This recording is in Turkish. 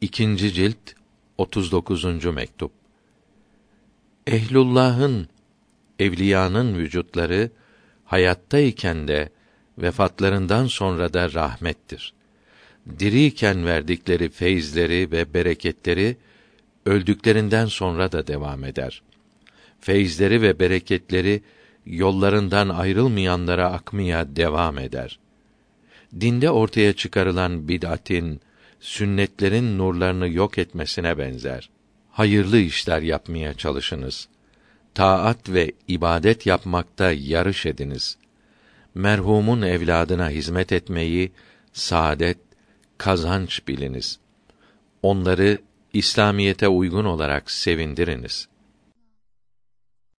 İkinci cilt 39. mektup. Ehlullah'ın evliyanın vücutları hayattayken de vefatlarından sonra da rahmettir. Diriyken verdikleri feyizleri ve bereketleri öldüklerinden sonra da devam eder. Feyizleri ve bereketleri yollarından ayrılmayanlara akmaya devam eder. Dinde ortaya çıkarılan bid'atin, sünnetlerin nurlarını yok etmesine benzer. Hayırlı işler yapmaya çalışınız. Taat ve ibadet yapmakta yarış ediniz. Merhumun evladına hizmet etmeyi saadet, kazanç biliniz. Onları İslamiyete uygun olarak sevindiriniz.